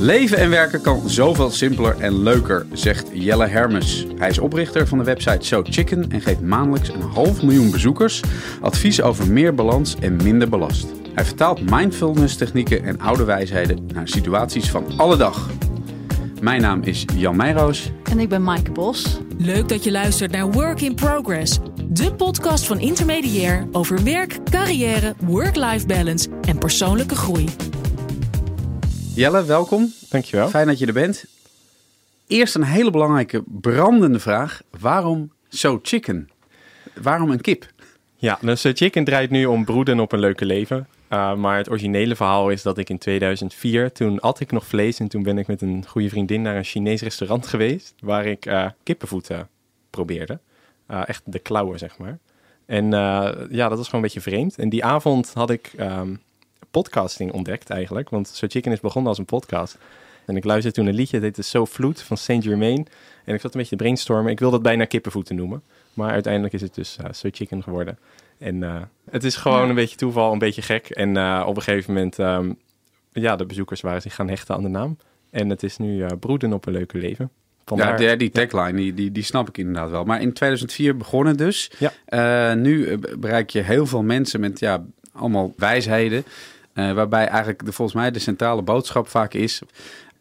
Leven en werken kan zoveel simpeler en leuker, zegt Jelle Hermes. Hij is oprichter van de website So Chicken en geeft maandelijks een half miljoen bezoekers advies over meer balans en minder belast. Hij vertaalt mindfulness technieken en oude wijsheden naar situaties van alle dag. Mijn naam is Jan Meijroos. En ik ben Maaike Bos. Leuk dat je luistert naar Work in Progress, de podcast van Intermediair over werk, carrière, work-life balance en persoonlijke groei. Jelle, welkom. Dankjewel. Fijn dat je er bent. Eerst een hele belangrijke brandende vraag. Waarom So Chicken? Waarom een kip? Ja, dus Chicken draait nu om broeden op een leuke leven. Uh, maar het originele verhaal is dat ik in 2004, toen at ik nog vlees en toen ben ik met een goede vriendin naar een Chinees restaurant geweest waar ik uh, kippenvoeten probeerde. Uh, echt de klauwen, zeg maar. En ja, dat was gewoon een beetje vreemd. En die avond had ik um, podcasting ontdekt eigenlijk, want So Chicken is begonnen als een podcast. En ik luisterde toen een liedje, dit is So Vloed van Saint Germain. En ik zat een beetje te brainstormen. Ik wilde het bijna kippenvoeten noemen. Maar uiteindelijk is het dus So Chicken geworden. En uh, het is gewoon ja. een beetje toeval, een beetje gek. En uh, op een gegeven moment, um, ja, de bezoekers waren zich gaan hechten aan de naam. En het is nu broeden op een leuke leven. Vandaar... Ja, die tagline, die, die, die snap ik inderdaad wel. Maar in 2004 begonnen dus. Ja. nu bereik je heel veel mensen met ja, allemaal wijsheden. Waarbij eigenlijk de, volgens mij de centrale boodschap vaak is...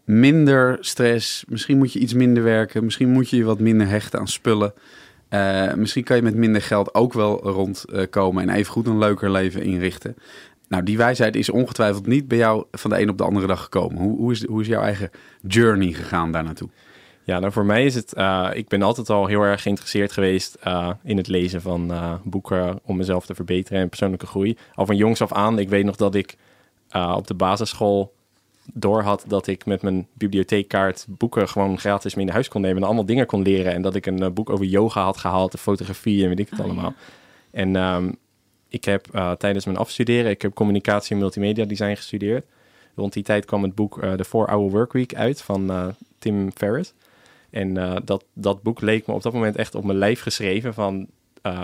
Minder stress, misschien moet je iets minder werken, misschien moet je je wat minder hechten aan spullen. Uh, misschien kan je met minder geld ook wel rondkomen uh, en even goed een leuker leven inrichten. Nou, die wijsheid is ongetwijfeld niet bij jou van de een op de andere dag gekomen. Hoe, hoe, is, hoe is jouw eigen journey gegaan daar naartoe? Ja, nou voor mij is het, ik ben altijd al heel erg geïnteresseerd geweest in het lezen van boeken om mezelf te verbeteren en persoonlijke groei. Al van jongs af aan, ik weet nog dat ik op de basisschool door had dat ik met mijn bibliotheekkaart boeken gewoon gratis mee naar huis kon nemen en allemaal dingen kon leren. En dat ik een uh, boek over yoga had gehaald, de fotografie en weet ik het oh, allemaal. Ja. En um, ik heb uh, tijdens mijn afstuderen, ik heb communicatie en multimedia design gestudeerd. Rond die tijd kwam het boek uh, The 4-Hour Workweek uit van Tim Ferriss. En dat, dat boek leek me op dat moment echt op mijn lijf geschreven van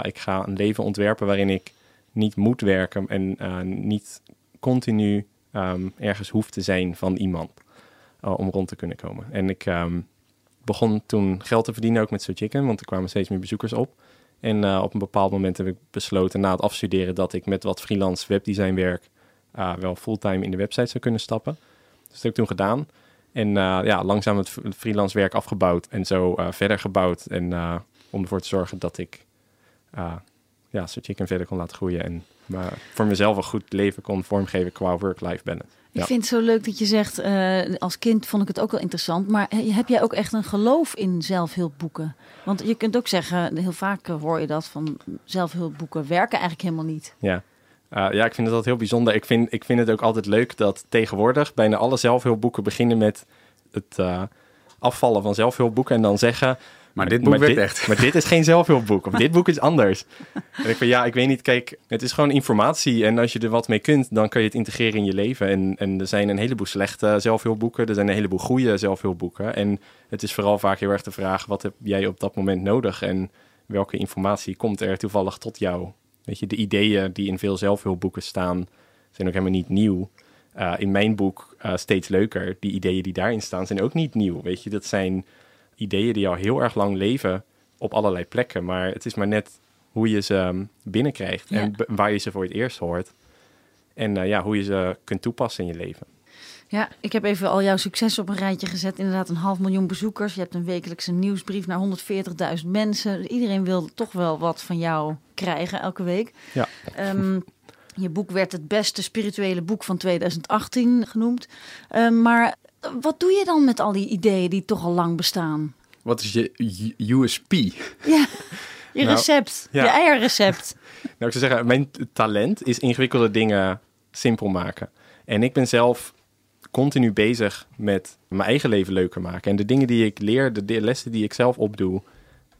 ik ga een leven ontwerpen waarin ik niet moet werken en niet continu um, ergens hoeft te zijn van iemand uh, om rond te kunnen komen. En ik um, begon toen geld te verdienen ook met So Chicken, want er kwamen steeds meer bezoekers op. En uh, op een bepaald moment heb ik besloten na het afstuderen dat ik met wat freelance webdesign werk uh, wel fulltime in de website zou kunnen stappen. Dus dat heb ik toen gedaan. En ja, langzaam het freelance werk afgebouwd en zo verder gebouwd. En om ervoor te zorgen dat ik ja, So Chicken verder kon laten groeien en maar voor mezelf een goed leven kon vormgeven qua work-life balance. Ik vind het zo leuk dat je zegt, uh, als kind vond ik het ook wel interessant, maar heb jij ook echt een geloof in zelfhulpboeken? Want je kunt ook zeggen, heel vaak hoor je dat van zelfhulpboeken werken eigenlijk helemaal niet. Ja. Uh, ja, ik vind het altijd heel bijzonder. Ik vind, ik vind het ook altijd leuk dat tegenwoordig bijna alle zelfhulpboeken beginnen met het uh, afvallen van zelfhulpboeken en dan zeggen maar dit boek maar werkt echt. Maar dit is geen zelfhulpboek. Of dit boek is anders. En ik van ja, ik weet niet. Kijk, het is gewoon informatie. En als je er wat mee kunt, dan kan je het integreren in je leven. En, en er zijn een heleboel slechte zelfhulpboeken. Er zijn een heleboel goede zelfhulpboeken. En het is vooral vaak heel erg de vraag: wat heb jij op dat moment nodig? En welke informatie komt er toevallig tot jou? Weet je, de ideeën die in veel zelfhulpboeken staan, zijn ook helemaal niet nieuw. Uh, in mijn boek uh, steeds leuker. Die ideeën die daarin staan, zijn ook niet nieuw. Weet je, dat zijn ideeën die al heel erg lang leven op allerlei plekken. Maar het is maar net hoe je ze um, binnenkrijgt ja. en waar je ze voor het eerst hoort. En uh, ja, hoe je ze kunt toepassen in je leven. Ja, ik heb even al jouw succes op een rijtje gezet. Inderdaad, een half miljoen bezoekers. Je hebt een wekelijkse nieuwsbrief naar 140.000 mensen. Iedereen wil toch wel wat van jou krijgen elke week. Ja. Um, je boek werd het beste spirituele boek van 2018 genoemd. Um, maar wat doe je dan met al die ideeën die toch al lang bestaan? Wat is je USP? Ja, je nou, recept, ja. je eierrecept. nou, ik zou zeggen, mijn talent is ingewikkelde dingen simpel maken. En ik ben zelf continu bezig met mijn eigen leven leuker maken. En de dingen die ik leer, de lessen die ik zelf opdoe,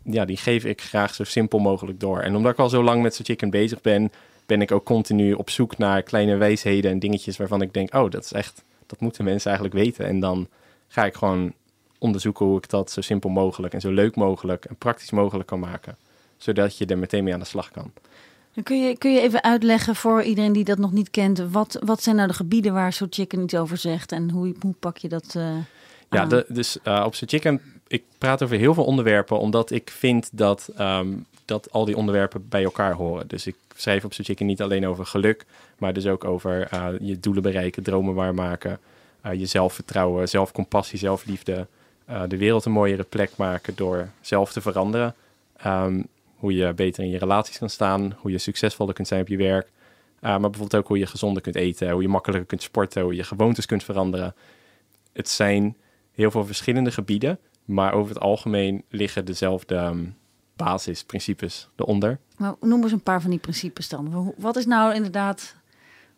ja, die geef ik graag zo simpel mogelijk door. En omdat ik al zo lang met So Chicken bezig ben, ben ik ook continu op zoek naar kleine wijsheden en dingetjes waarvan ik denk, oh, dat is echt dat moeten mensen eigenlijk weten. En dan ga ik gewoon onderzoeken hoe ik dat zo simpel mogelijk en zo leuk mogelijk en praktisch mogelijk kan maken. Zodat je er meteen mee aan de slag kan. Kun je, kun je even uitleggen voor iedereen die dat nog niet kent, wat, wat zijn nou de gebieden waar So Chicken iets over zegt en hoe, hoe pak je dat uh, Ja, de, dus uh, op So Chicken, ik praat over heel veel onderwerpen, omdat ik vind dat, um, dat al die onderwerpen bij elkaar horen. Dus ik schrijf op So Chicken niet alleen over geluk, maar dus ook over uh, je doelen bereiken, dromen waarmaken, je zelfvertrouwen, zelfcompassie, zelfliefde, de wereld een mooiere plek maken door zelf te veranderen. Um, hoe je beter in je relaties kan staan, hoe je succesvoller kunt zijn op je werk. Uh, maar bijvoorbeeld ook hoe je gezonder kunt eten, hoe je makkelijker kunt sporten, hoe je gewoontes kunt veranderen. Het zijn heel veel verschillende gebieden, maar over het algemeen liggen dezelfde um, basisprincipes eronder. Maar noem eens een paar van die principes dan. Wat is nou inderdaad,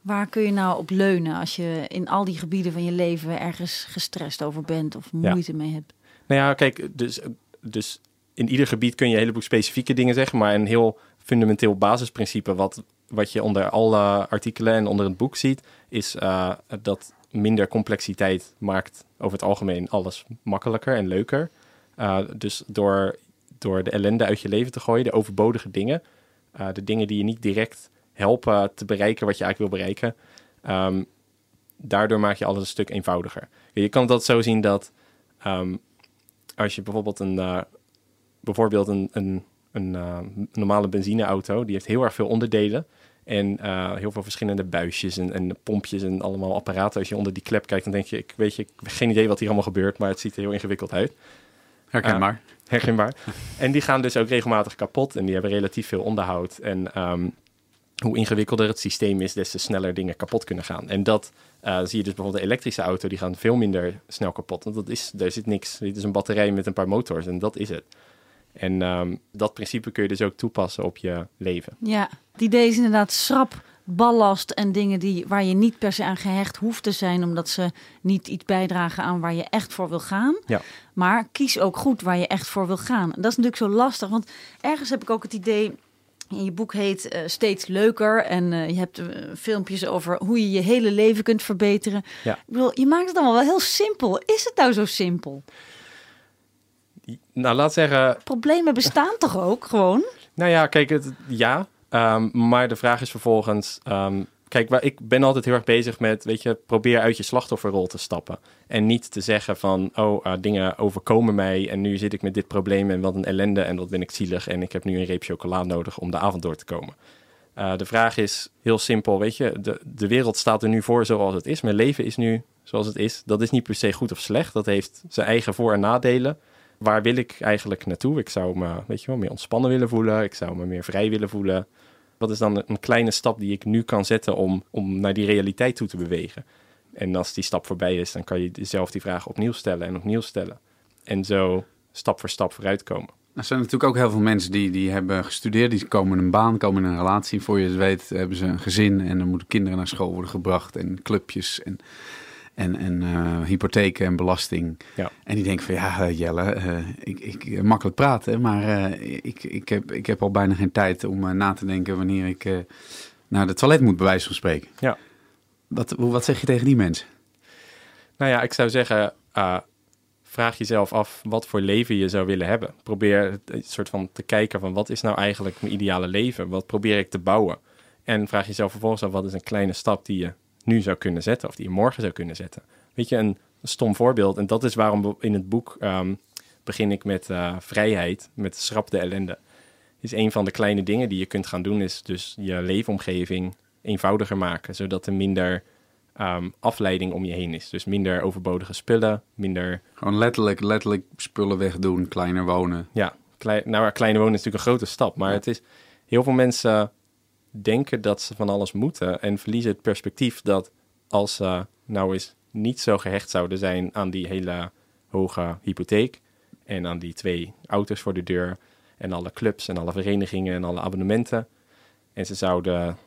waar kun je nou op leunen als je in al die gebieden van je leven ergens gestrest over bent of moeite ja. mee hebt? Nou ja, kijk, dus, dus in ieder gebied kun je een heleboel specifieke dingen zeggen, maar een heel fundamenteel basisprincipe wat, wat je onder alle artikelen en onder het boek ziet, is uh, dat minder complexiteit maakt over het algemeen alles makkelijker en leuker. Uh, dus door, door de ellende uit je leven te gooien, de overbodige dingen, uh, de dingen die je niet direct helpen te bereiken wat je eigenlijk wil bereiken, um, daardoor maak je alles een stuk eenvoudiger. Je kan dat zo zien dat um, als je bijvoorbeeld een bijvoorbeeld een, een, een uh, normale benzineauto, die heeft heel erg veel onderdelen. En uh, heel veel verschillende buisjes en, en, pompjes en allemaal apparaten. Als je onder die klep kijkt, dan denk je, ik weet je, ik heb geen idee wat hier allemaal gebeurt, maar het ziet er heel ingewikkeld uit. Herkenbaar. Uh, herkenbaar. en die gaan dus ook regelmatig kapot en die hebben relatief veel onderhoud. En um, hoe ingewikkelder het systeem is, des te sneller dingen kapot kunnen gaan. En dat uh, zie je dus bijvoorbeeld de elektrische auto, die gaan veel minder snel kapot. Want dat is, daar zit niks. Dit is een batterij met een paar motors en dat is het. En um, dat principe kun je dus ook toepassen op je leven. Ja, het idee is inderdaad schrap ballast en dingen die, waar je niet per se aan gehecht hoeft te zijn, omdat ze niet iets bijdragen aan waar je echt voor wil gaan. Ja. Maar kies ook goed waar je echt voor wil gaan. En dat is natuurlijk zo lastig, want ergens heb ik ook het idee. In je boek heet uh, Steeds Leuker en uh, je hebt uh, filmpjes over hoe je je hele leven kunt verbeteren. Ja. Ik bedoel, je maakt het allemaal wel heel simpel. Is het nou zo simpel? Nou, laat zeggen. Problemen bestaan toch ook gewoon? Nou ja, kijk, het, ja. Um, maar de vraag is vervolgens. Um, kijk, ik ben altijd heel erg bezig met, weet je, probeer uit je slachtofferrol te stappen. En niet te zeggen van, oh, uh, dingen overkomen mij en nu zit ik met dit probleem en wat een ellende en wat ben ik zielig en ik heb nu een reep chocola nodig om de avond door te komen. Uh, de vraag is heel simpel, weet je, de, de wereld staat er nu voor zoals het is. Mijn leven is nu zoals het is. Dat is niet per se goed of slecht. Dat heeft zijn eigen voor- en nadelen waar wil ik eigenlijk naartoe? Ik zou me, weet je wel, meer ontspannen willen voelen. Ik zou me meer vrij willen voelen. Wat is dan een kleine stap die ik nu kan zetten om, om naar die realiteit toe te bewegen? En als die stap voorbij is, dan kan je jezelf die vraag opnieuw stellen en opnieuw stellen. En zo stap voor stap vooruitkomen. Er zijn natuurlijk ook heel veel mensen die, die hebben gestudeerd, die komen in een baan, komen in een relatie. Voor je weet hebben ze een gezin en dan moeten kinderen naar school worden gebracht en clubjes en en, en uh, hypotheken en belasting. Ja. En die denken van ja, Jelle, uh, ik, ik, makkelijk praten, maar uh, ik, ik, heb, ik heb al bijna geen tijd om na te denken wanneer ik naar de toilet moet, bij wijze van spreken. Ja. Wat, wat zeg je tegen die mensen? Nou ja, ik zou zeggen, vraag jezelf af wat voor leven je zou willen hebben. Probeer een soort van te kijken van wat is nou eigenlijk mijn ideale leven? Wat probeer ik te bouwen? En vraag jezelf vervolgens af wat is een kleine stap die je nu zou kunnen zetten of die je morgen zou kunnen zetten. Weet je, een stom voorbeeld. En dat is waarom in het boek um, begin ik met uh, vrijheid, met schrap de ellende. Is een van de kleine dingen die je kunt gaan doen, is dus je leefomgeving eenvoudiger maken, zodat er minder um, afleiding om je heen is. Dus minder overbodige spullen, minder... Gewoon letterlijk, letterlijk spullen wegdoen, kleiner wonen. Ja, klei, nou, kleiner wonen is natuurlijk een grote stap, maar ja. het is... Heel veel mensen denken dat ze van alles moeten en verliezen het perspectief dat als ze nou eens niet zo gehecht zouden zijn aan die hele hoge hypotheek en aan die twee auto's voor de deur en alle clubs en alle verenigingen en alle abonnementen en ze zouden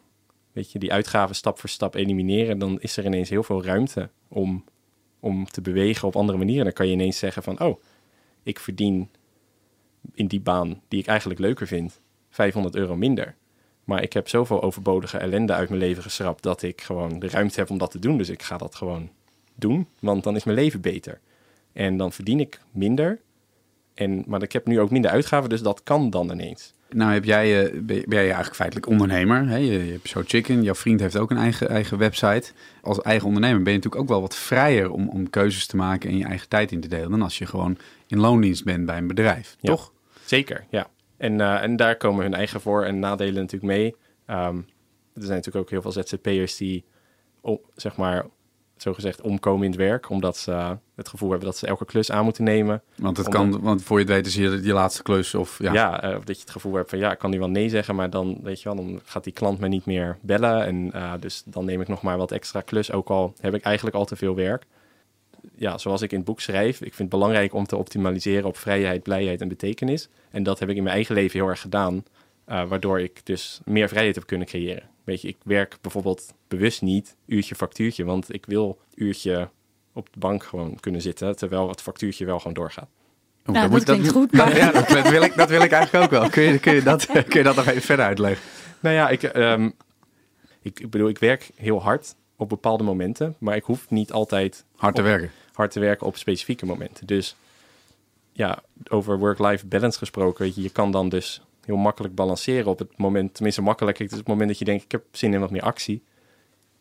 weet je, die uitgaven stap voor stap elimineren, dan is er ineens heel veel ruimte om, om te bewegen op andere manieren. Dan kan je ineens zeggen van, oh, ik verdien in die baan die ik eigenlijk leuker vind, 500 euro minder. Maar ik heb zoveel overbodige ellende uit mijn leven geschrapt dat ik gewoon de ruimte heb om dat te doen. Dus ik ga dat gewoon doen, want dan is mijn leven beter. En dan verdien ik minder. En, maar ik heb nu ook minder uitgaven, dus dat kan dan ineens. Nou heb jij, eh, ben jij eigenlijk feitelijk ondernemer. Hè? Je, je hebt So Chicken, jouw vriend heeft ook een eigen, eigen website. Als eigen ondernemer ben je natuurlijk ook wel wat vrijer om, om keuzes te maken en je eigen tijd in te delen dan als je gewoon in loondienst bent bij een bedrijf, Ja. toch? Zeker, ja. En, eh, en daar komen hun eigen voor- en nadelen natuurlijk mee. Ehm, er zijn natuurlijk ook heel veel ZZP'ers die, o- zeg maar, zogezegd omkomen in het werk. Omdat ze het gevoel hebben dat ze elke klus aan moeten nemen. Want het Omdat- kan, want voor je het weet is je je laatste klus of ja. Ja, eh, of dat je het gevoel hebt van ja, ik kan nu wel nee zeggen, maar dan weet je wel, dan gaat die klant me niet meer bellen. En eh, dus dan neem ik nog maar wat extra klus, ook al heb ik eigenlijk al te veel werk. Ja, zoals ik in het boek schrijf, ik vind het belangrijk om te optimaliseren op vrijheid, blijheid en betekenis. En dat heb ik in mijn eigen leven heel erg gedaan, eh, waardoor ik dus meer vrijheid heb kunnen creëren. Weet je, ik werk bijvoorbeeld bewust niet uurtje factuurtje, want ik wil uurtje op de bank gewoon kunnen zitten, terwijl het factuurtje wel gewoon doorgaat. Oeh, Nou, dat klinkt goed, dat- maar- ja, dat, dat wil ik, dat wil ik eigenlijk ook wel. Kun je, kun, je dat, kun je dat nog even verder uitleggen? Nou ja, ik, ehm, ik, ik bedoel, ik werk heel hard op bepaalde momenten, maar ik hoef niet altijd Hard te op- werken. Hard te werken op specifieke momenten. Dus ja, over work-life balance gesproken, je, je kan dan dus heel makkelijk balanceren op het moment, tenminste makkelijk, het is het moment dat je denkt, ik heb zin in wat meer actie,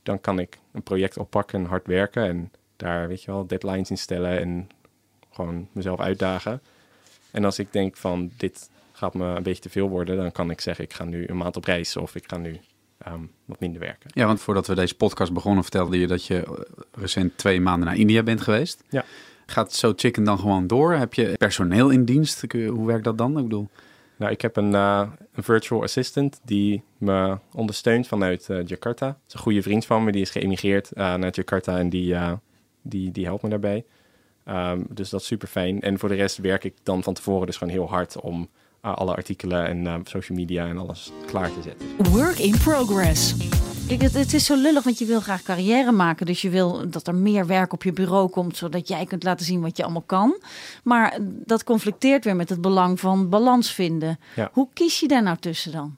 dan kan ik een project oppakken en hard werken en daar, weet je wel, deadlines in stellen en gewoon mezelf uitdagen. En als ik denk van, dit gaat me een beetje te veel worden, dan kan ik zeggen, ik ga nu een maand op reis of ik ga nu ehm, wat minder werken. Ja, want voordat we deze podcast begonnen vertelde je dat je eh, recent twee maanden naar India bent geweest. Ja. Gaat So Chicken dan gewoon door? Heb je personeel in dienst? Hoe werkt dat dan? Ik bedoel, Nou, ik heb een, eh, een virtual assistant die me ondersteunt vanuit eh, Jakarta. Het is een goede vriend van me, die is geëmigreerd naar Jakarta en die, die, die helpt me daarbij. Ehm, dus dat is super fijn. En voor de rest werk ik dan van tevoren dus gewoon heel hard om alle artikelen en eh, social media en alles klaar te zetten. Work in progress. Kijk, het, het is zo lullig, want je wil graag carrière maken. Dus je wil dat er meer werk op je bureau komt, zodat jij kunt laten zien wat je allemaal kan. Maar dat conflicteert weer met het belang van balans vinden. Ja. Hoe kies je daar nou tussen dan?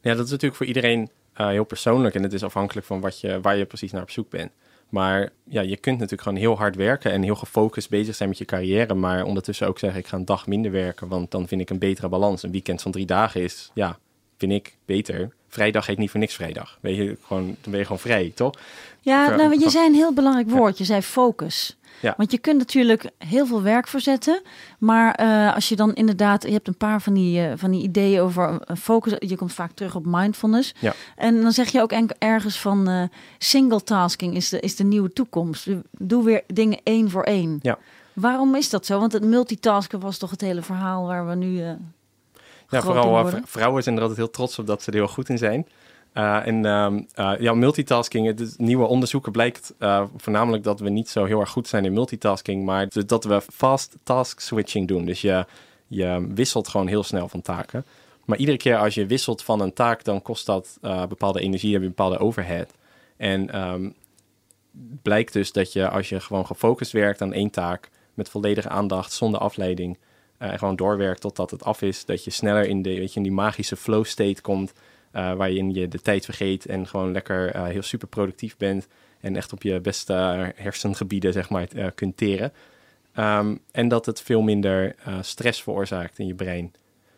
Ja, dat is natuurlijk voor iedereen eh, heel persoonlijk en het is afhankelijk van wat je, waar je precies naar op zoek bent. Maar ja, je kunt natuurlijk gewoon heel hard werken en heel gefocust bezig zijn met je carrière, maar ondertussen ook zeggen ik ga een dag minder werken, want dan vind ik een betere balans. Een weekend van drie dagen is, ja, vind ik beter. Vrijdag heet niet voor niks vrijdag. Weet je, gewoon, dan ben je gewoon vrij, toch? Ja, Ver- nou, je zei een heel belangrijk woord. Je zei focus. Ja. Want je kunt natuurlijk heel veel werk verzetten. Maar eh, als je dan inderdaad... Je hebt een paar van die, eh, van die ideeën over eh, focus. Je komt vaak terug op mindfulness. Ja. En dan zeg je ook ergens van... single tasking is de, is de nieuwe toekomst. Doe weer dingen één voor één. Ja. Waarom is dat zo? Want het multitasken was toch het hele verhaal waar we nu... Ja, vooral eh, vrouwen zijn er altijd heel trots op dat ze er heel goed in zijn. Eh, en eh, ja, multitasking, het is- nieuwe onderzoeken blijkt voornamelijk dat we niet zo heel erg goed zijn in multitasking, maar dat we fast task switching doen. Dus je, je wisselt gewoon heel snel van taken. Maar iedere keer als je wisselt van een taak, dan kost dat bepaalde energie, heb je een bepaalde overhead. En ehm, blijkt dus dat je als je gewoon gefocust werkt aan één taak, met volledige aandacht, zonder afleiding, en gewoon doorwerkt totdat het af is, dat je sneller in, de, weet je, in die magische flow state komt, eh, waarin je de tijd vergeet en gewoon lekker eh, heel super productief bent en echt op je beste hersengebieden zeg maar, kunt teren. Ehm, en dat het veel minder stress veroorzaakt in je brein.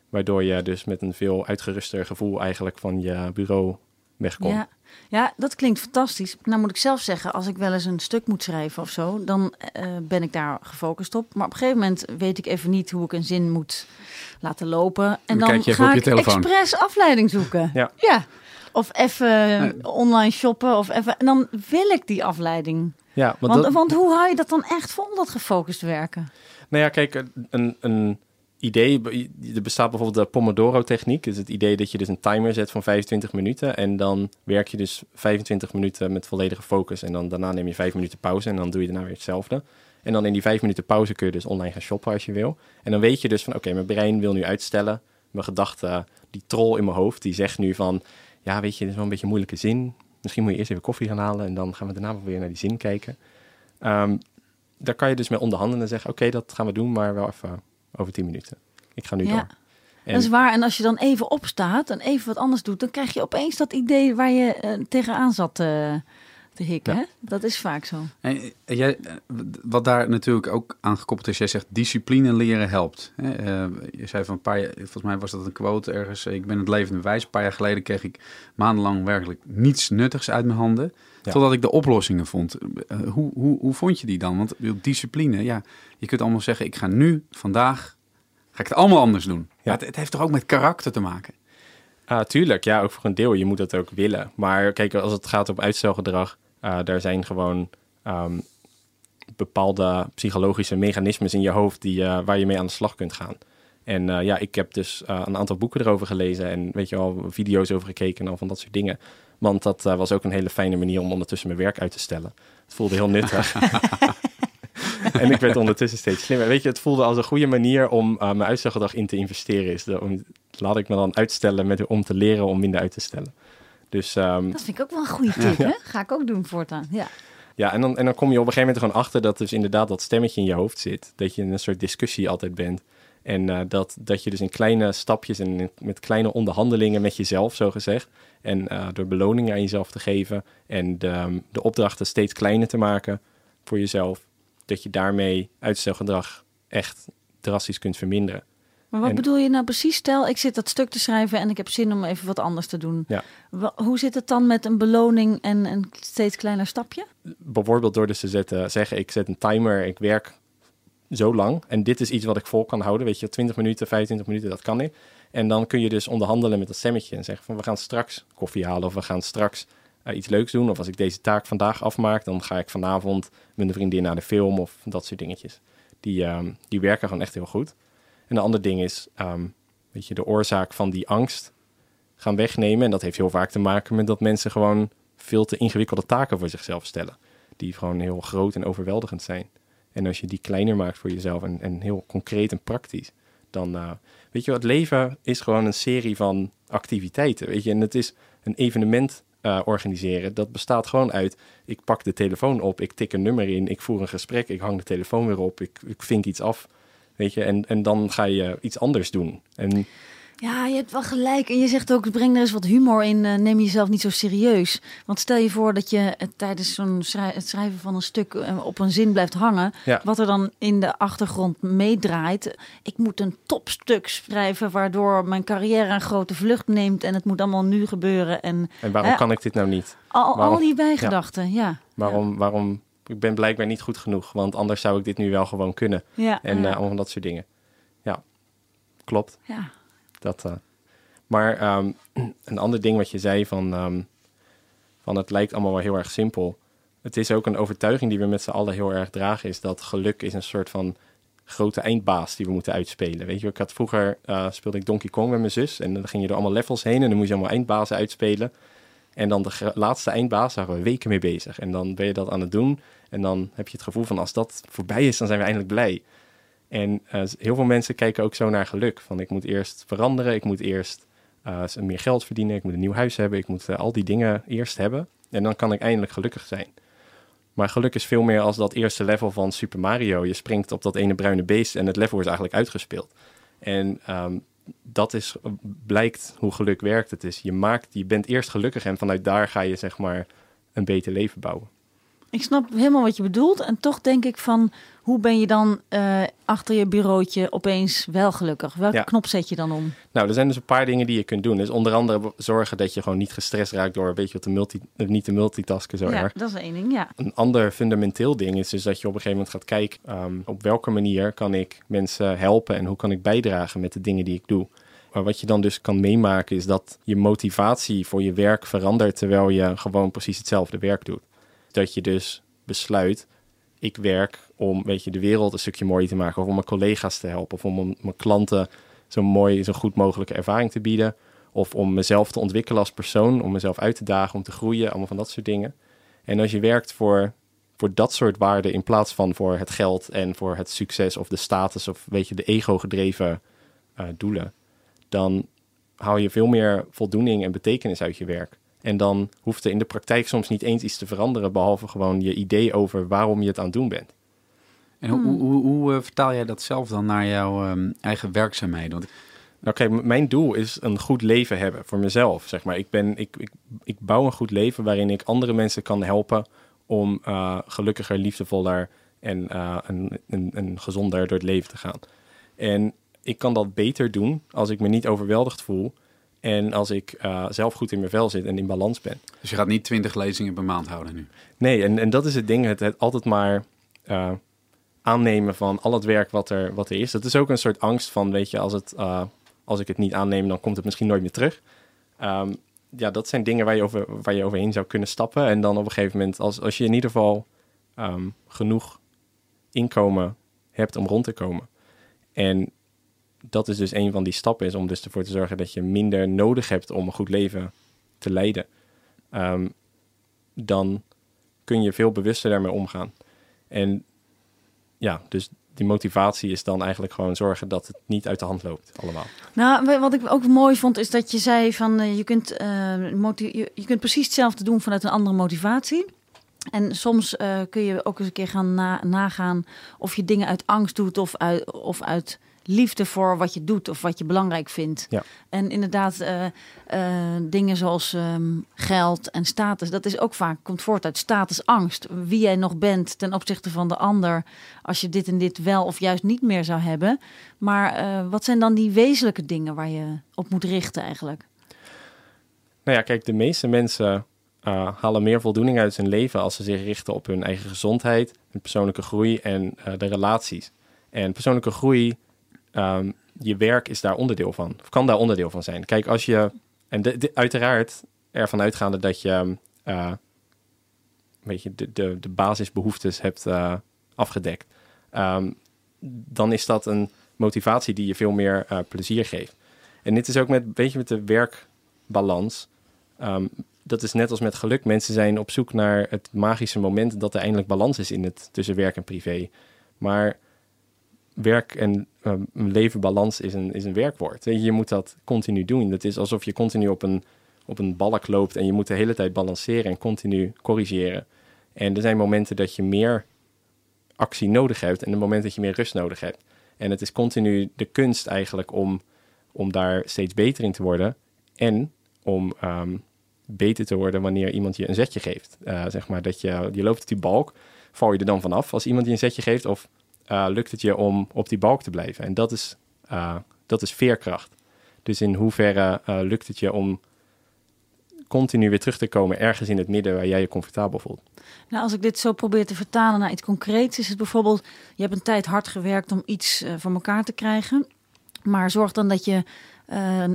Waardoor je dus met een veel uitgeruster gevoel eigenlijk van je bureau wegkomt. Ja. ja, dat klinkt fantastisch. Nou moet ik zelf zeggen, als ik wel eens een stuk moet schrijven of zo, dan eh, ben ik daar gefocust op. Maar op een gegeven moment weet ik even niet hoe ik een zin moet laten lopen. En Dan ga ik expres afleiding zoeken. Ja. ja. Of even online shoppen. Of even, en dan wil ik die afleiding. Ja, want Want, dat- want hoe hou je dat dan echt vol, dat gefocust werken? Nou ja, kijk, een, een idee, er bestaat bijvoorbeeld de Pomodoro-techniek. Dus het idee dat je dus een timer zet van 25 minuten en dan werk je dus 25 minuten met volledige focus en dan daarna neem je 5 minuten pauze en dan doe je daarna weer hetzelfde. En dan in die 5 minuten pauze kun je dus online gaan shoppen als je wil. En dan weet je dus van, oké, mijn brein wil nu uitstellen. Mijn gedachte, die troll in mijn hoofd, die zegt nu van, ja, weet je, dit is wel een beetje een moeilijke zin. Misschien moet je eerst even koffie gaan halen en dan gaan we daarna weer naar die zin kijken. Ehm, daar kan je dus mee onderhandelen en zeggen, oké, dat gaan we doen, maar wel even over 10 minuten. Ik ga nu Ja. door. En, Dat is waar. En als je dan even opstaat en even wat anders doet, dan krijg je opeens dat idee waar je eh, tegenaan zat te, te hikken. Hè? Dat is vaak zo. En, jij, wat daar natuurlijk ook aan gekoppeld is, jij zegt discipline leren helpt. Hè? je zei van een paar jaar, volgens mij was dat een quote ergens. Ik ben het levende bewijs. Een paar jaar geleden kreeg ik maandenlang werkelijk niets nuttigs uit mijn handen. Totdat ik de oplossingen vond. hoe, hoe, hoe vond je die dan? Want discipline, ja, je kunt allemaal zeggen, ik ga nu, vandaag, ga ik het allemaal anders doen. Ja. Het, het heeft toch ook met karakter te maken? Ah, tuurlijk, ja, ook voor een deel. Je moet dat ook willen. Maar kijk, als het gaat om uitstelgedrag, uh, daar zijn gewoon um, bepaalde psychologische mechanismes in je hoofd die, uh, waar je mee aan de slag kunt gaan. En uh, ja, ik heb dus een aantal boeken erover gelezen en weet je wel, video's over gekeken en al van dat soort dingen. Want dat was ook een hele fijne manier om ondertussen mijn werk uit te stellen. Het voelde heel nuttig. en ik werd ondertussen steeds slimmer. Weet je, het voelde als een goede manier om uh, mijn uitstelgedrag in te investeren. Is de, om, laat ik me dan uitstellen met, om te leren om minder uit te stellen. Dus, um, dat vind ik ook wel een goede tip, hè? Ga ik ook doen voortaan, ja. Ja, en dan, en dan kom je op een gegeven moment gewoon achter dat dus inderdaad dat stemmetje in je hoofd zit. Dat je in een soort discussie altijd bent. En uh, dat, dat je dus in kleine stapjes en met kleine onderhandelingen met jezelf, zo gezegd. En uh, door beloningen aan jezelf te geven en de, de opdrachten steeds kleiner te maken voor jezelf dat je daarmee uitstelgedrag echt drastisch kunt verminderen. Maar wat bedoel je nou precies? Stel, ik zit dat stuk te schrijven en ik heb zin om even wat anders te doen. Ja. Hoe zit het dan met een beloning en een steeds kleiner stapje? Bijvoorbeeld door dus te zetten, zeggen ik zet een timer, ik werk zo lang en dit is iets wat ik vol kan houden. Weet je, 20 minuten, 25 minuten, dat kan niet. En dan kun je dus onderhandelen met dat stemmetje en zeggen van we gaan straks koffie halen of we gaan straks uh, iets leuks doen. Of als ik deze taak vandaag afmaak, dan ga ik vanavond met een vriendin naar de film of dat soort dingetjes. Die, um, die werken gewoon echt heel goed. En een ander ding is, um, weet je, de oorzaak van die angst gaan wegnemen. En dat heeft heel vaak te maken met dat mensen gewoon veel te ingewikkelde taken voor zichzelf stellen. Die gewoon heel groot en overweldigend zijn. En als je die kleiner maakt voor jezelf en, en heel concreet en praktisch, dan uh, weet je, het leven is gewoon een serie van activiteiten. Weet je, en het is een evenement uh, organiseren. Dat bestaat gewoon uit, ik pak de telefoon op, ik tik een nummer in, ik voer een gesprek, ik hang de telefoon weer op, ik, ik iets af. Weet je, en, en dan ga je iets anders doen. En ja, je hebt wel gelijk. En je zegt ook, breng er eens wat humor in. Uh, neem jezelf niet zo serieus. Want stel je voor dat je uh, tijdens zo'n het schrijven van een stuk uh, op een zin blijft hangen. Ja. Wat er dan in de achtergrond meedraait. Ik moet een topstuk schrijven waardoor mijn carrière een grote vlucht neemt. En het moet allemaal nu gebeuren. En, en waarom kan ik dit nou niet? Al, al die bijgedachten, ja. ja. Waarom, waarom, ik ben blijkbaar niet goed genoeg. Want anders zou ik dit nu wel gewoon kunnen. Ja, en van dat soort dingen. Ja, klopt. Ja. Dat, uh, maar um, een ander ding wat je zei van, um, van het lijkt allemaal wel heel erg simpel. Het is ook een overtuiging die we met z'n allen heel erg dragen, is dat geluk is een soort van grote eindbaas die we moeten uitspelen. Weet je, ik had vroeger uh, speelde ik Donkey Kong met mijn zus en dan ging je door allemaal levels heen en dan moest je allemaal eindbazen uitspelen. En dan de laatste eindbaas, daar we weken mee bezig. En dan ben je dat aan het doen. En dan heb je het gevoel van als dat voorbij is, dan zijn we eindelijk blij. En uh, heel veel mensen kijken ook zo naar geluk. Van ik moet eerst veranderen, ik moet eerst uh, meer geld verdienen, ik moet een nieuw huis hebben, ik moet uh, al die dingen eerst hebben. En dan kan ik eindelijk gelukkig zijn. Maar geluk is veel meer als dat eerste level van Super Mario. Je springt op dat ene bruine beest en het level is eigenlijk uitgespeeld. En um, dat is, blijkt hoe geluk werkt. Het is, je, maakt, je bent eerst gelukkig en vanuit daar ga je zeg maar een beter leven bouwen. Ik snap helemaal wat je bedoelt. En toch denk ik van, hoe ben je dan uh, achter je bureautje opeens wel gelukkig? Welke knop zet je dan om? Nou, er zijn dus een paar dingen die je kunt doen. Dus onder andere zorgen dat je gewoon niet gestrest raakt door een beetje te multi, eh, niet te multitasken zo ja, erg. dat is één ding, ja. Een ander fundamenteel ding is dus dat je op een gegeven moment gaat kijken... Um, op welke manier kan ik mensen helpen en hoe kan ik bijdragen met de dingen die ik doe. Maar wat je dan dus kan meemaken is dat je motivatie voor je werk verandert... terwijl je gewoon precies hetzelfde werk doet. Dat je dus besluit, ik werk om weet je, de wereld een stukje mooier te maken, of om mijn collega's te helpen, of om mijn klanten zo mooi, zo goed mogelijke ervaring te bieden, of om mezelf te ontwikkelen als persoon, om mezelf uit te dagen, om te groeien, allemaal van dat soort dingen. En als je werkt voor, voor dat soort waarden in plaats van voor het geld en voor het succes of de status of weet je, de ego-gedreven uh, doelen, dan haal je veel meer voldoening en betekenis uit je werk. En dan hoeft er in de praktijk soms niet eens iets te veranderen, behalve gewoon je idee over waarom je het aan het doen bent. En hoe, hoe, hoe, hoe uh, vertaal jij dat zelf dan naar jouw um, eigen werkzaamheden? Want Nou kijk, mijn doel is een goed leven hebben voor mezelf. Zeg maar. ik, ben, ik, ik, ik bouw een goed leven waarin ik andere mensen kan helpen om uh, gelukkiger, liefdevoller en, uh, en, en, en gezonder door het leven te gaan. En ik kan dat beter doen als ik me niet overweldigd voel en als ik uh, zelf goed in mijn vel zit en in balans ben. Dus je gaat niet twintig lezingen per maand houden nu? Nee, en, en dat is het ding. Het, het altijd maar uh, aannemen van al het werk wat er, wat er is. Dat is ook een soort angst van, weet je, als, het, uh, als ik het niet aanneem, dan komt het misschien nooit meer terug. Um, ja, dat zijn dingen waar je, over, waar je overheen zou kunnen stappen. En dan op een gegeven moment, als, als je in ieder geval um, genoeg inkomen hebt om rond te komen. En dat is dus een van die stappen, is om dus ervoor te zorgen dat je minder nodig hebt om een goed leven te leiden. Um, dan kun je veel bewuster daarmee omgaan. En ja, dus die motivatie is dan eigenlijk gewoon zorgen dat het niet uit de hand loopt allemaal. Nou, wat ik ook mooi vond is dat je zei van uh, je, kunt, uh, je, kunt precies hetzelfde doen vanuit een andere motivatie. En soms uh, kun je ook eens een keer gaan na, nagaan of je dingen uit angst doet of uit, of uit liefde voor wat je doet of wat je belangrijk vindt. Ja. En inderdaad, uh, uh, dingen zoals um, geld en status, dat is ook vaak, komt voort uit statusangst. Wie jij nog bent ten opzichte van de ander, als je dit en dit wel of juist niet meer zou hebben. Maar uh, wat zijn dan die wezenlijke dingen waar je op moet richten eigenlijk? Nou ja, kijk, de meeste mensen halen meer voldoening uit hun leven als ze zich richten op hun eigen gezondheid, hun persoonlijke groei en de relaties. En persoonlijke groei Um, je werk is daar onderdeel van, of kan daar onderdeel van zijn. Kijk, als je, en uiteraard ervan uitgaande dat je, uh, weet je, de, de, de basisbehoeftes hebt uh, afgedekt, um, dan is dat een motivatie die je veel meer uh, plezier geeft. En dit is ook met, weet je, met de werkbalans. Dat is net als met geluk. Mensen zijn op zoek naar het magische moment dat er eindelijk balans is in het tussen werk en privé. Maar werk en um, leven balans is een, is een werkwoord. Je, moet dat continu doen. Het is alsof je continu op een, op een balk loopt en je moet de hele tijd balanceren en continu corrigeren. En er zijn momenten dat je meer actie nodig hebt en de momenten dat je meer rust nodig hebt. En het is continu de kunst eigenlijk om, om daar steeds beter in te worden en om um, beter te worden wanneer iemand je een zetje geeft. Uh, zeg maar dat je, je loopt op die balk, val je er dan vanaf als iemand je een zetje geeft of uh, lukt het je om op die balk te blijven. En dat is, uh, dat is veerkracht. Dus in hoeverre uh, lukt het je om continu weer terug te komen ergens in het midden waar jij je comfortabel voelt? Nou, als ik dit zo probeer te vertalen naar iets concreets, is het bijvoorbeeld: je hebt een tijd hard gewerkt om iets voor elkaar te krijgen. Maar zorg dan dat je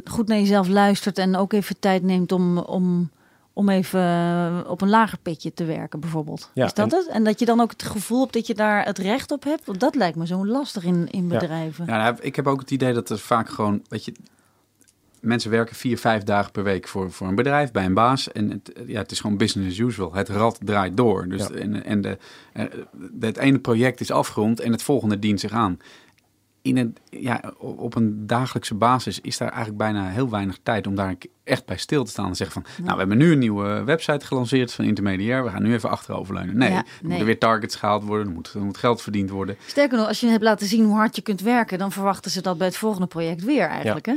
goed naar jezelf luistert en ook even tijd neemt om, om om even eh, op een lager pitje te werken, bijvoorbeeld. Ja, is dat en, het? En dat je dan ook het gevoel hebt dat je daar het recht op hebt? Want dat lijkt me zo lastig in, in bedrijven. Ja, ja nou, ik heb ook het idee dat er vaak gewoon, weet je, mensen werken vier, vijf dagen per week voor, voor een bedrijf, bij een baas. En het, ja, het is gewoon business as usual. Het rad draait door. Dus ja. en, en de, het ene project is afgerond en het volgende dient zich aan in een, ja, op een dagelijkse basis is daar eigenlijk bijna heel weinig tijd om daar echt bij stil te staan en zeggen van, ja. nou, we hebben nu een nieuwe website gelanceerd van Intermediair, we gaan nu even achteroverleunen. Nee, ja, nee. er moeten weer targets gehaald worden, er moet, er moet geld verdiend worden. Sterker nog, als je hebt laten zien hoe hard je kunt werken, dan verwachten ze dat bij het volgende project weer eigenlijk, ja.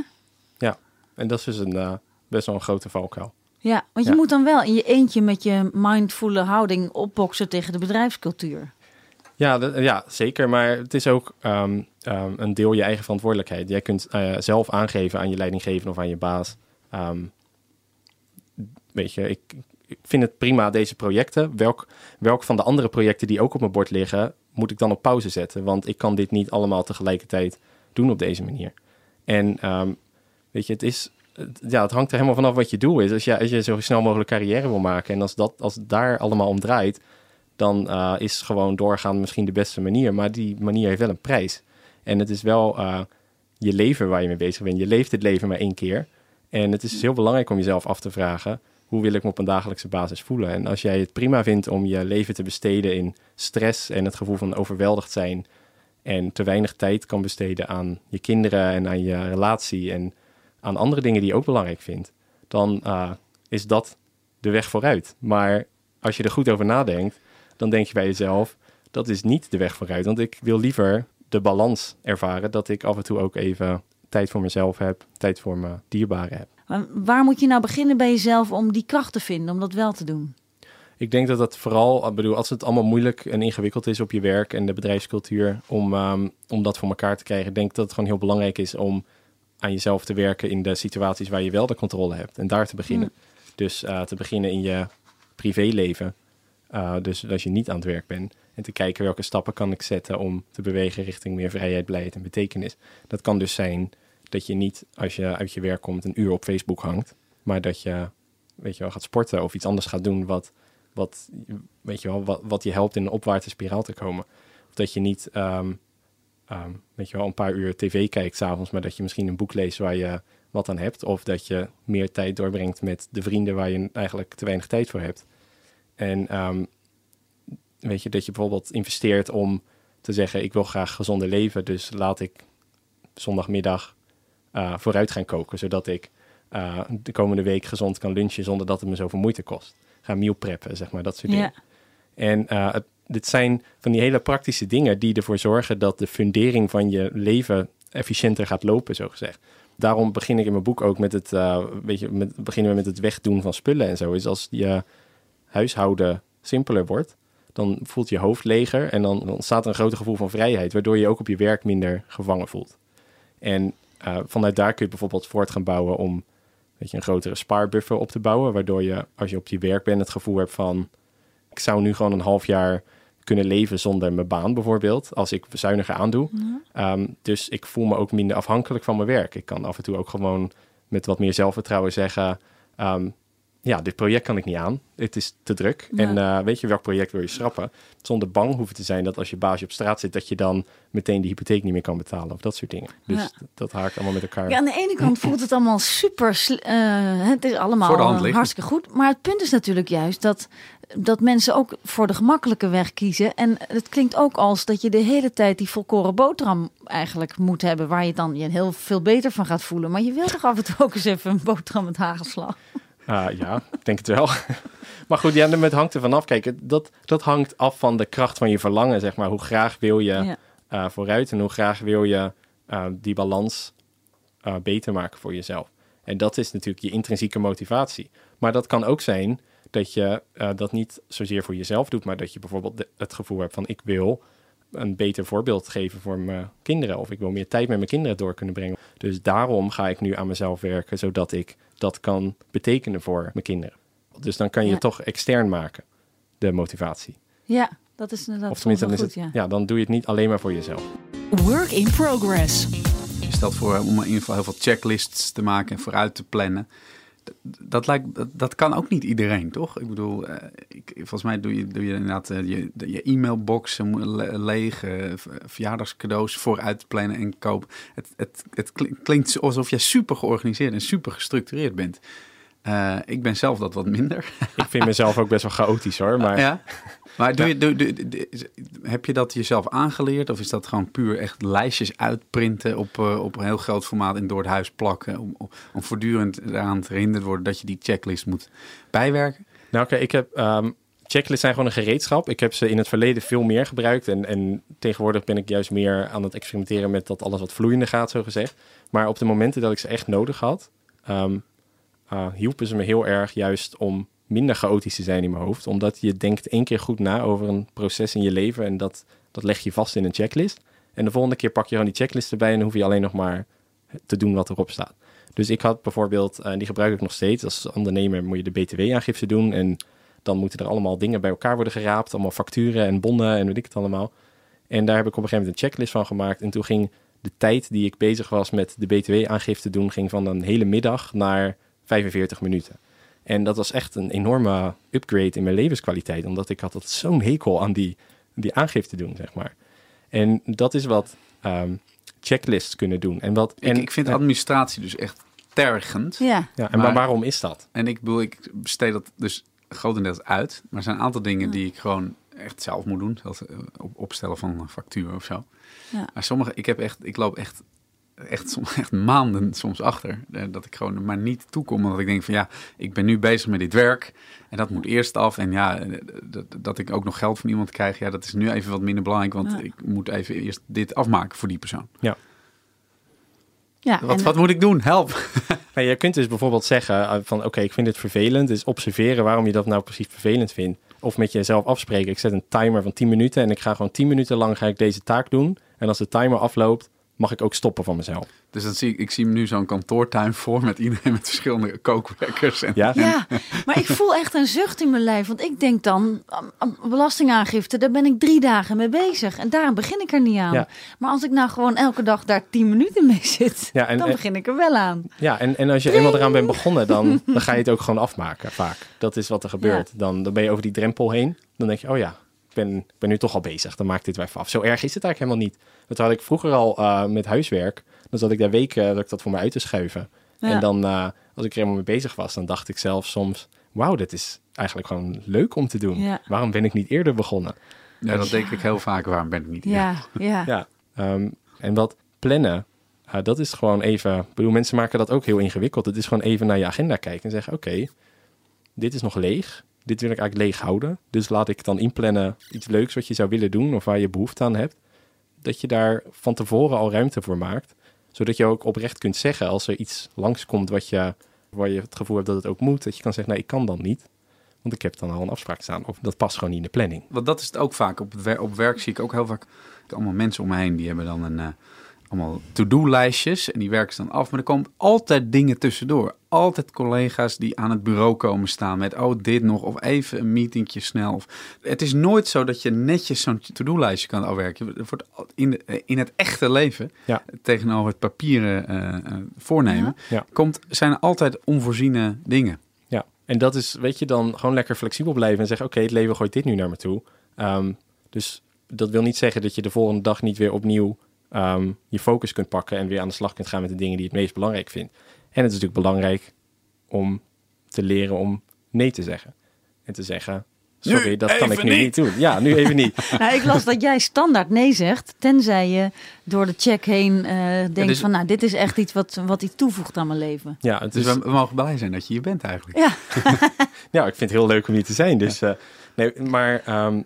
hè? Ja, en dat is dus een, uh, best wel een grote valkuil. Ja, want je moet dan wel in je eentje met je mindfulle houding opboksen tegen de bedrijfscultuur. Ja, ja, zeker. Maar het is ook um, um, een deel je eigen verantwoordelijkheid. Jij kunt uh, zelf aangeven aan je leidinggever of aan je baas. Um, weet je, ik, vind het prima deze projecten. Welk, welk van de andere projecten die ook op mijn bord liggen, moet ik dan op pauze zetten? Want ik kan dit niet allemaal tegelijkertijd doen op deze manier. En weet je, het is ja, het hangt er helemaal vanaf wat je doel is. Als je, als je zo snel mogelijk carrière wil maken en als, dat, als daar allemaal om draait, dan uh, is gewoon doorgaan misschien de beste manier. Maar die manier heeft wel een prijs. En het is wel uh, je leven waar je mee bezig bent. Je leeft het leven maar één keer. En het is heel belangrijk om jezelf af te vragen: hoe wil ik me op een dagelijkse basis voelen? En als jij het prima vindt om je leven te besteden in stress en het gevoel van overweldigd zijn. En te weinig tijd kan besteden aan je kinderen en aan je relatie en aan andere dingen die je ook belangrijk vindt, dan uh, is dat de weg vooruit. Maar als je er goed over nadenkt, dan denk je bij jezelf, dat is niet de weg vooruit. Want ik wil liever de balans ervaren dat ik af en toe ook even tijd voor mezelf heb, tijd voor mijn dierbaren heb. Maar waar moet je nou beginnen bij jezelf om die kracht te vinden, om dat wel te doen? Ik denk dat dat vooral, ik bedoel, als het allemaal moeilijk en ingewikkeld is op je werk en de bedrijfscultuur, om, ehm, om dat voor elkaar te krijgen, denk dat het gewoon heel belangrijk is om aan jezelf te werken in de situaties waar je wel de controle hebt en daar te beginnen. Dus uh, te beginnen in je privéleven. Uh, dus als je niet aan het werk bent. En te kijken welke stappen kan ik zetten om te bewegen richting meer vrijheid, blijheid en betekenis. Dat kan dus zijn dat je niet als je uit je werk komt een uur op Facebook hangt. Maar dat je, weet je wel, gaat sporten of iets anders gaat doen wat, wat, weet je wel, wat, wat je helpt in een opwaartse spiraal te komen. Of dat je niet, um, um, weet je wel, een paar uur tv kijkt s'avonds, maar dat je misschien een boek leest waar je wat aan hebt. Of dat je meer tijd doorbrengt met de vrienden waar je eigenlijk te weinig tijd voor hebt. En um, weet je, dat je bijvoorbeeld investeert om te zeggen: Ik wil graag gezonder leven, dus laat ik zondagmiddag uh, vooruit gaan koken, zodat ik uh, de komende week gezond kan lunchen zonder dat het me zoveel moeite kost. Ga meal preppen, zeg maar, dat soort dingen. En uh, het, dit zijn van die hele praktische dingen die ervoor zorgen dat de fundering van je leven efficiënter gaat lopen, zo gezegd daarom begin ik in mijn boek ook met het, weet je, met, beginnen we met het wegdoen van spullen en zo. Is als je huishouden simpeler wordt, dan voelt je hoofd leger en dan, ontstaat er een groter gevoel van vrijheid, waardoor je ook op je werk minder gevangen voelt. En uh, vanuit daar kun je bijvoorbeeld voort gaan bouwen om weet je, een grotere spaarbuffer op te bouwen, waardoor je als je op je werk bent het gevoel hebt van ik zou nu gewoon een half jaar kunnen leven zonder mijn baan bijvoorbeeld, als ik zuiniger aandoe. Ja. Um, dus ik voel me ook minder afhankelijk van mijn werk. Ik kan af en toe ook gewoon met wat meer zelfvertrouwen zeggen, um, ja, dit project kan ik niet aan. Het is te druk. Ja. En uh, weet je welk project wil je schrappen? Zonder bang hoeven te zijn dat als je baasje op straat zit, dat je dan meteen de hypotheek niet meer kan betalen of dat soort dingen. Dus ja. dat haakt allemaal met elkaar. Ja, aan de ene kant voelt het allemaal super. Uh, het is allemaal hartstikke goed. Maar het punt is natuurlijk juist dat dat mensen ook voor de gemakkelijke weg kiezen. En het klinkt ook als dat je de hele tijd die volkoren boterham eigenlijk moet hebben, waar je dan je heel veel beter van gaat voelen. Maar je wilt toch af en toe ook eens even een boterham met hagelslag? Uh, ja, ik denk het wel. maar goed, ja, het hangt er vanaf. Kijk, dat, dat hangt af van de kracht van je verlangen, zeg maar. Hoe graag wil je ja. uh, vooruit en hoe graag wil je uh, die balans uh, beter maken voor jezelf. En dat is natuurlijk je intrinsieke motivatie. Maar dat kan ook zijn dat je dat niet zozeer voor jezelf doet, maar dat je bijvoorbeeld de, het gevoel hebt van ik wil een beter voorbeeld geven voor mijn kinderen. Of ik wil meer tijd met mijn kinderen door kunnen brengen. Dus daarom ga ik nu aan mezelf werken, zodat ik dat kan betekenen voor mijn kinderen. Dus dan kan je ja. toch extern maken, de motivatie. Ja, dat is inderdaad of tenminste, dan, is het, ja. ja, dan doe je het niet alleen maar voor jezelf. Work in progress. Je stelt voor om in ieder geval heel veel checklists te maken en vooruit te plannen dat, lijkt, dat, kan ook niet iedereen, toch? Ik bedoel, uh, ik, volgens mij doe je, doe je inderdaad uh, je, je e-mailbox le leeg, uh, verjaardagscadeaus vooruit plannen en kopen. Het, het, het klinkt alsof jij super georganiseerd en super gestructureerd bent. Ik ben zelf dat wat minder. ik vind mezelf ook best wel chaotisch hoor. Maar, ja? maar doe je, doe, doe, doe, heb je dat jezelf aangeleerd? Of is dat gewoon puur echt lijstjes uitprinten op, op een heel groot formaat en door het huis plakken? Om, om voortdurend eraan te herinnerd worden dat je die checklist moet bijwerken? Nou oké, okay, ik heb... Um, checklists zijn gewoon een gereedschap. Ik heb ze in het verleden veel meer gebruikt. En, en tegenwoordig ben ik juist meer aan het experimenteren met dat alles wat vloeiender gaat, zo gezegd. Maar op de momenten dat ik ze echt nodig had, um, uh, hielpen ze me heel erg juist om minder chaotisch te zijn in mijn hoofd. Omdat je denkt één keer goed na over een proces in je leven en dat, dat leg je vast in een checklist. En de volgende keer pak je gewoon die checklist erbij en hoef je alleen nog maar te doen wat erop staat. Dus ik had bijvoorbeeld, en die gebruik ik nog steeds, als ondernemer moet je de btw-aangifte doen en dan moeten er allemaal dingen bij elkaar worden geraapt, allemaal facturen en bonnen en weet ik het allemaal. En daar heb ik op een gegeven moment een checklist van gemaakt en toen ging de tijd die ik bezig was met de btw-aangifte doen, ging van een hele middag naar 45 minuten. En dat was echt een enorme upgrade in mijn levenskwaliteit, omdat ik had zo'n hekel aan die, die aangifte doen, zeg maar. En dat is wat um, checklists kunnen doen. En wat, en, ik, ik vind administratie dus echt tergend. Ja. ja en maar, waarom is dat? En ik bedoel, ik besteed dat dus grotendeels uit. Maar er zijn een aantal dingen die ik gewoon echt zelf moet doen. Zoals op, opstellen van een factuur of zo. Ja. Maar sommige, ik heb echt, ik loop echt echt, soms, echt maanden soms achter. Dat ik gewoon er maar niet toekom. Omdat ik denk van ja, ik ben nu bezig met dit werk. En dat moet eerst af. En ja, dat, dat ik ook nog geld van iemand krijg. Ja, dat is nu even wat minder belangrijk. Want Ja. ik moet even eerst dit afmaken voor die persoon. Ja. Ja, Wat, en- wat moet ik doen? Help. Maar je kunt dus bijvoorbeeld zeggen uh, van oké, ik vind dit vervelend. Dus observeren waarom je dat nou precies vervelend vindt. Of met jezelf afspreken. Ik zet een timer van 10 minuten en ik ga gewoon 10 minuten lang ga ik deze taak doen. En als de timer afloopt, mag ik ook stoppen van mezelf. Dus dan zie ik, ik zie nu zo'n kantoortuin voor met iedereen met verschillende kookwekkers. En, Ja? Ja, maar ik voel echt een zucht in mijn lijf. Want ik denk dan, belastingaangifte, daar ben ik drie dagen mee bezig. En daarom begin ik er niet aan. Ja. Maar als ik nou gewoon elke dag daar tien minuten mee zit, Ja, en- dan en- begin ik er wel aan. Ja, en, en als je eenmaal eraan bent begonnen, dan, dan ga je het ook gewoon afmaken vaak. Dat is wat er gebeurt. Dan, dan ben je over die drempel heen. Dan denk je, oh ja, ben, ik ben nu toch al bezig. Dan maak ik dit weer even af. Zo erg is het eigenlijk helemaal niet. Dat had ik vroeger al eh, met huiswerk. Dan zat ik daar weken dat ik dat voor me uit te schuiven. Ja. En dan, eh, als ik er helemaal mee bezig was, dan dacht ik zelf soms... Wauw, dit is eigenlijk gewoon leuk om te doen. Ja. Waarom ben ik niet eerder begonnen? ja, dat denk ik heel vaak. Waarom ben ik niet hier? Ja, ja. Ja, ehm, en wat plannen, eh, dat is gewoon even... Ik bedoel, mensen maken dat ook heel ingewikkeld. Het is gewoon even naar je agenda kijken en zeggen... Oké, dit is nog leeg. Dit wil ik eigenlijk leeg houden. Dus laat ik dan inplannen iets leuks wat je zou willen doen... of waar je behoefte aan hebt. Dat je daar van tevoren al ruimte voor maakt. Zodat je ook oprecht kunt zeggen... als er iets langskomt wat je, waar je het gevoel hebt dat het ook moet... dat je kan zeggen, nee, ik kan dan niet. Want ik heb dan al een afspraak staan. Of dat past gewoon niet in de planning. Want dat is het ook vaak. Op, op werk zie ik ook heel vaak allemaal mensen om me heen. Die hebben dan een, eh, allemaal to-do-lijstjes. En die werken ze dan af. Maar er komen altijd dingen tussendoor. Altijd collega's die aan het bureau komen staan met... oh, dit nog. Of even een meetingje snel. Of, het is nooit zo dat je netjes zo'n to-do-lijstje kan afwerken. Het wordt in, de, in het echte leven... Ja. tegenover het papieren eh, eh, voornemen... Ja. Komt, zijn er altijd onvoorziene dingen. Ja, en dat is, weet je, dan gewoon lekker flexibel blijven en zeggen: Oké, het leven gooit dit nu naar me toe. Ehm, dus dat wil niet zeggen dat je de volgende dag niet weer opnieuw ehm, je focus kunt pakken en weer aan de slag kunt gaan met de dingen die je het meest belangrijk vindt. En het is natuurlijk belangrijk om te leren om nee te zeggen. En te zeggen: Sorry, Nu dat kan ik nu niet." niet doen. Ja, nu even niet. Nou, ik las dat jij standaard nee zegt, tenzij je door de check heen eh, denkt dus- van, nou, dit is echt iets wat, wat iets toevoegt aan mijn leven. Ja, het Dus is, we, we mogen blij zijn dat je hier bent eigenlijk. Ja, ja, ik vind het heel leuk om hier te zijn. Dus, eh, nee, maar, ehm,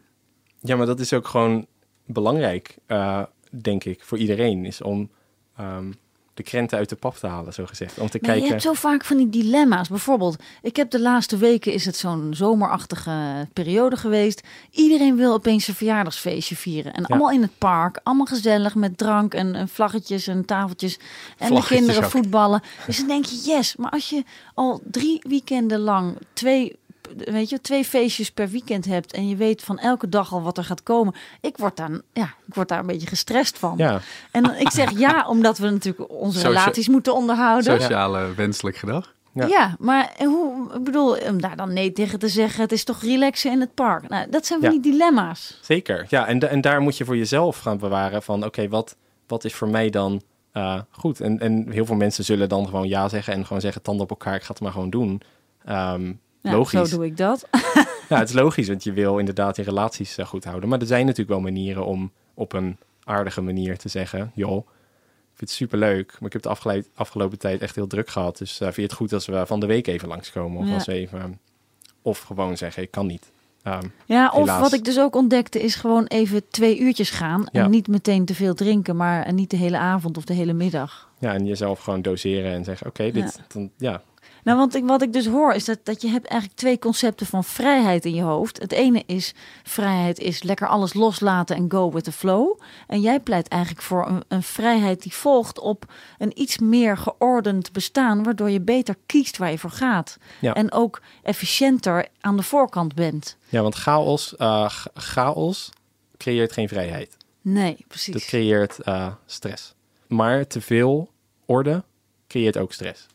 ja, maar dat is ook gewoon belangrijk, eh, denk ik, voor iedereen. Is om ehm, de krenten uit de pap te halen, zo gezegd. Om te Maar je kijken. hebt zo vaak van die dilemma's. Bijvoorbeeld, ik heb de laatste weken is het zo'n zomerachtige periode geweest. Iedereen wil opeens een verjaardagsfeestje vieren. En allemaal in het park, allemaal gezellig met drank en, en vlaggetjes en tafeltjes. En Vlaggetjes de kinderen ook. voetballen. Dus dan denk je, yes. Maar als je al drie weekenden lang twee, weet je, twee feestjes per weekend hebt en je weet van elke dag al wat er gaat komen. Ik word daar, ja, ik word daar een beetje gestrest van. Ja, En dan- ik zeg ja, omdat we natuurlijk onze Socia- relaties moeten onderhouden. Sociale wenselijk gedag. Ja. Ja. maar hoe, ik bedoel, om daar dan nee tegen te zeggen, het is toch relaxen in het park. Nou, dat zijn van Ja. die dilemma's. zeker. Ja, en, en daar moet je voor jezelf gaan bewaren van... oké, wat, wat is voor mij dan eh, goed? En, en heel veel mensen zullen dan gewoon ja zeggen... en gewoon zeggen, tanden op elkaar, ik ga het maar gewoon doen. Ehm, Ja, logisch. Zo doe ik dat. Ja, het is logisch, want je wil inderdaad je relaties eh, goed houden. Maar er zijn natuurlijk wel manieren om op een aardige manier te zeggen... joh, ik vind het superleuk, maar ik heb de afgeleid, afgelopen tijd echt heel druk gehad. Dus eh, vind je het goed als we van de week even langskomen? Of Ja. als even... Of gewoon zeggen, ik kan niet. Ehm, Ja, of Helaas. wat ik dus ook ontdekte is gewoon even twee uurtjes gaan. Ja. En niet meteen te veel drinken, maar niet de hele avond of de hele middag. ja, en jezelf gewoon doseren en zeggen, oké, dit... Dan, ja, Nou, want ik, wat ik dus hoor is dat, dat je hebt eigenlijk twee concepten van vrijheid in je hoofd. Het ene is vrijheid is lekker alles loslaten en go with the flow. En jij pleit eigenlijk voor een, een vrijheid die volgt op een iets meer geordend bestaan, waardoor je beter kiest waar je voor gaat. Ja. En ook efficiënter aan de voorkant bent. ja want chaos, eh, ch- chaos creëert geen vrijheid. Nee, precies. Dat creëert eh, stress. Maar te veel orde creëert ook stress.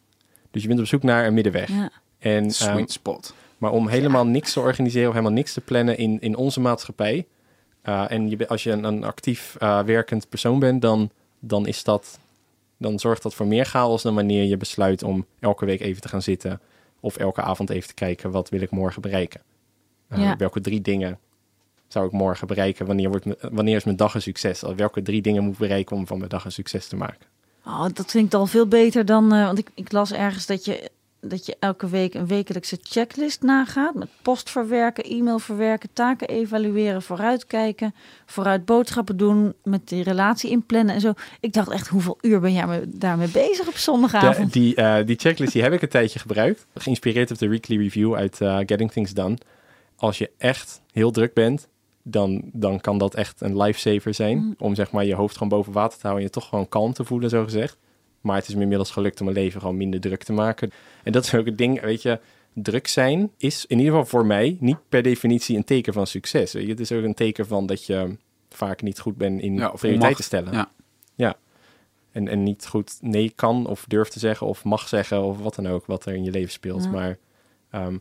Dus je bent op zoek naar een middenweg. ja. En, ehm, Sweet spot. Maar om helemaal niks te organiseren of helemaal niks te plannen in, in onze maatschappij. eh, en je, als je een, een actief eh, werkend persoon bent, dan, dan is dat. Dan zorgt dat voor meer chaos dan wanneer je besluit om elke week even te gaan zitten. Of elke avond even te kijken, wat wil ik morgen bereiken? Eh, Ja. Welke drie dingen zou ik morgen bereiken? Wanneer, wordt, me- wanneer is mijn dag een succes? Welke drie dingen moet ik bereiken om van mijn dag een succes te maken? Oh, dat vind ik al veel beter dan. eh, want ik, ik las ergens dat je dat je elke week een wekelijkse checklist nagaat. Met post verwerken, e-mail verwerken, taken evalueren, vooruitkijken. Vooruit boodschappen doen, met die relatie inplannen en zo. Ik dacht echt, hoeveel uur ben jij daarmee bezig op zondagavond? die, uh, die checklist die heb ik een tijdje gebruikt. Geïnspireerd op de weekly review uit uh, Getting Things Done. Als je echt heel druk bent, dan, dan kan dat echt een lifesaver zijn. Mm. Om zeg maar je hoofd gewoon boven water te houden en je toch gewoon kalm te voelen, zo gezegd. Maar het is me inmiddels gelukt om mijn leven gewoon minder druk te maken. En dat is ook het ding, weet je, druk zijn is in ieder geval voor mij niet per definitie een teken van succes. Weet je? Het is ook een teken van dat je vaak niet goed bent in ja, prioriteiten stellen. Ja. ja. En, en niet goed nee kan of durft te zeggen of mag zeggen of wat dan ook wat er in je leven speelt. Maar ehm,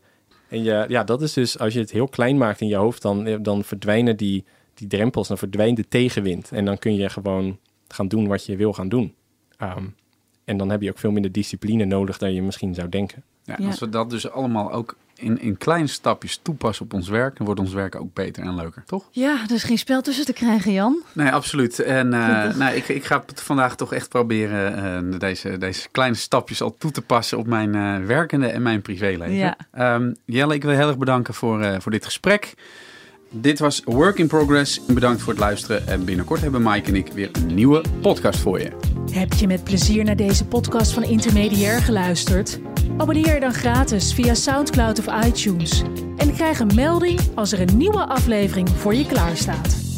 en je, ja, dat is dus als je het heel klein maakt in je hoofd, dan, dan verdwijnen die, die drempels, dan verdwijnt de tegenwind. En dan kun je gewoon gaan doen wat je wil gaan doen. Um, en dan heb je ook veel minder discipline nodig dan je misschien zou denken. Ja, Als we dat dus allemaal ook in, in kleine stapjes toepassen op ons werk, dan wordt ons werk ook beter en leuker, toch? Ja, er is geen spel tussen te krijgen, Jan. Nee, absoluut. En uh, nou, ik, ik ga het vandaag toch echt proberen uh, deze, deze kleine stapjes al toe te passen op mijn uh, werkende en mijn privéleven. Ja. Um, Jelle, ik wil heel erg bedanken voor, voor dit gesprek. Dit was Work in Progress. Bedankt voor het luisteren. En binnenkort hebben Mike en ik weer een nieuwe podcast voor je. Heb je met plezier naar deze podcast van Intermediair geluisterd? Abonneer je dan gratis via SoundCloud of iTunes. En krijg een melding als er een nieuwe aflevering voor je klaarstaat.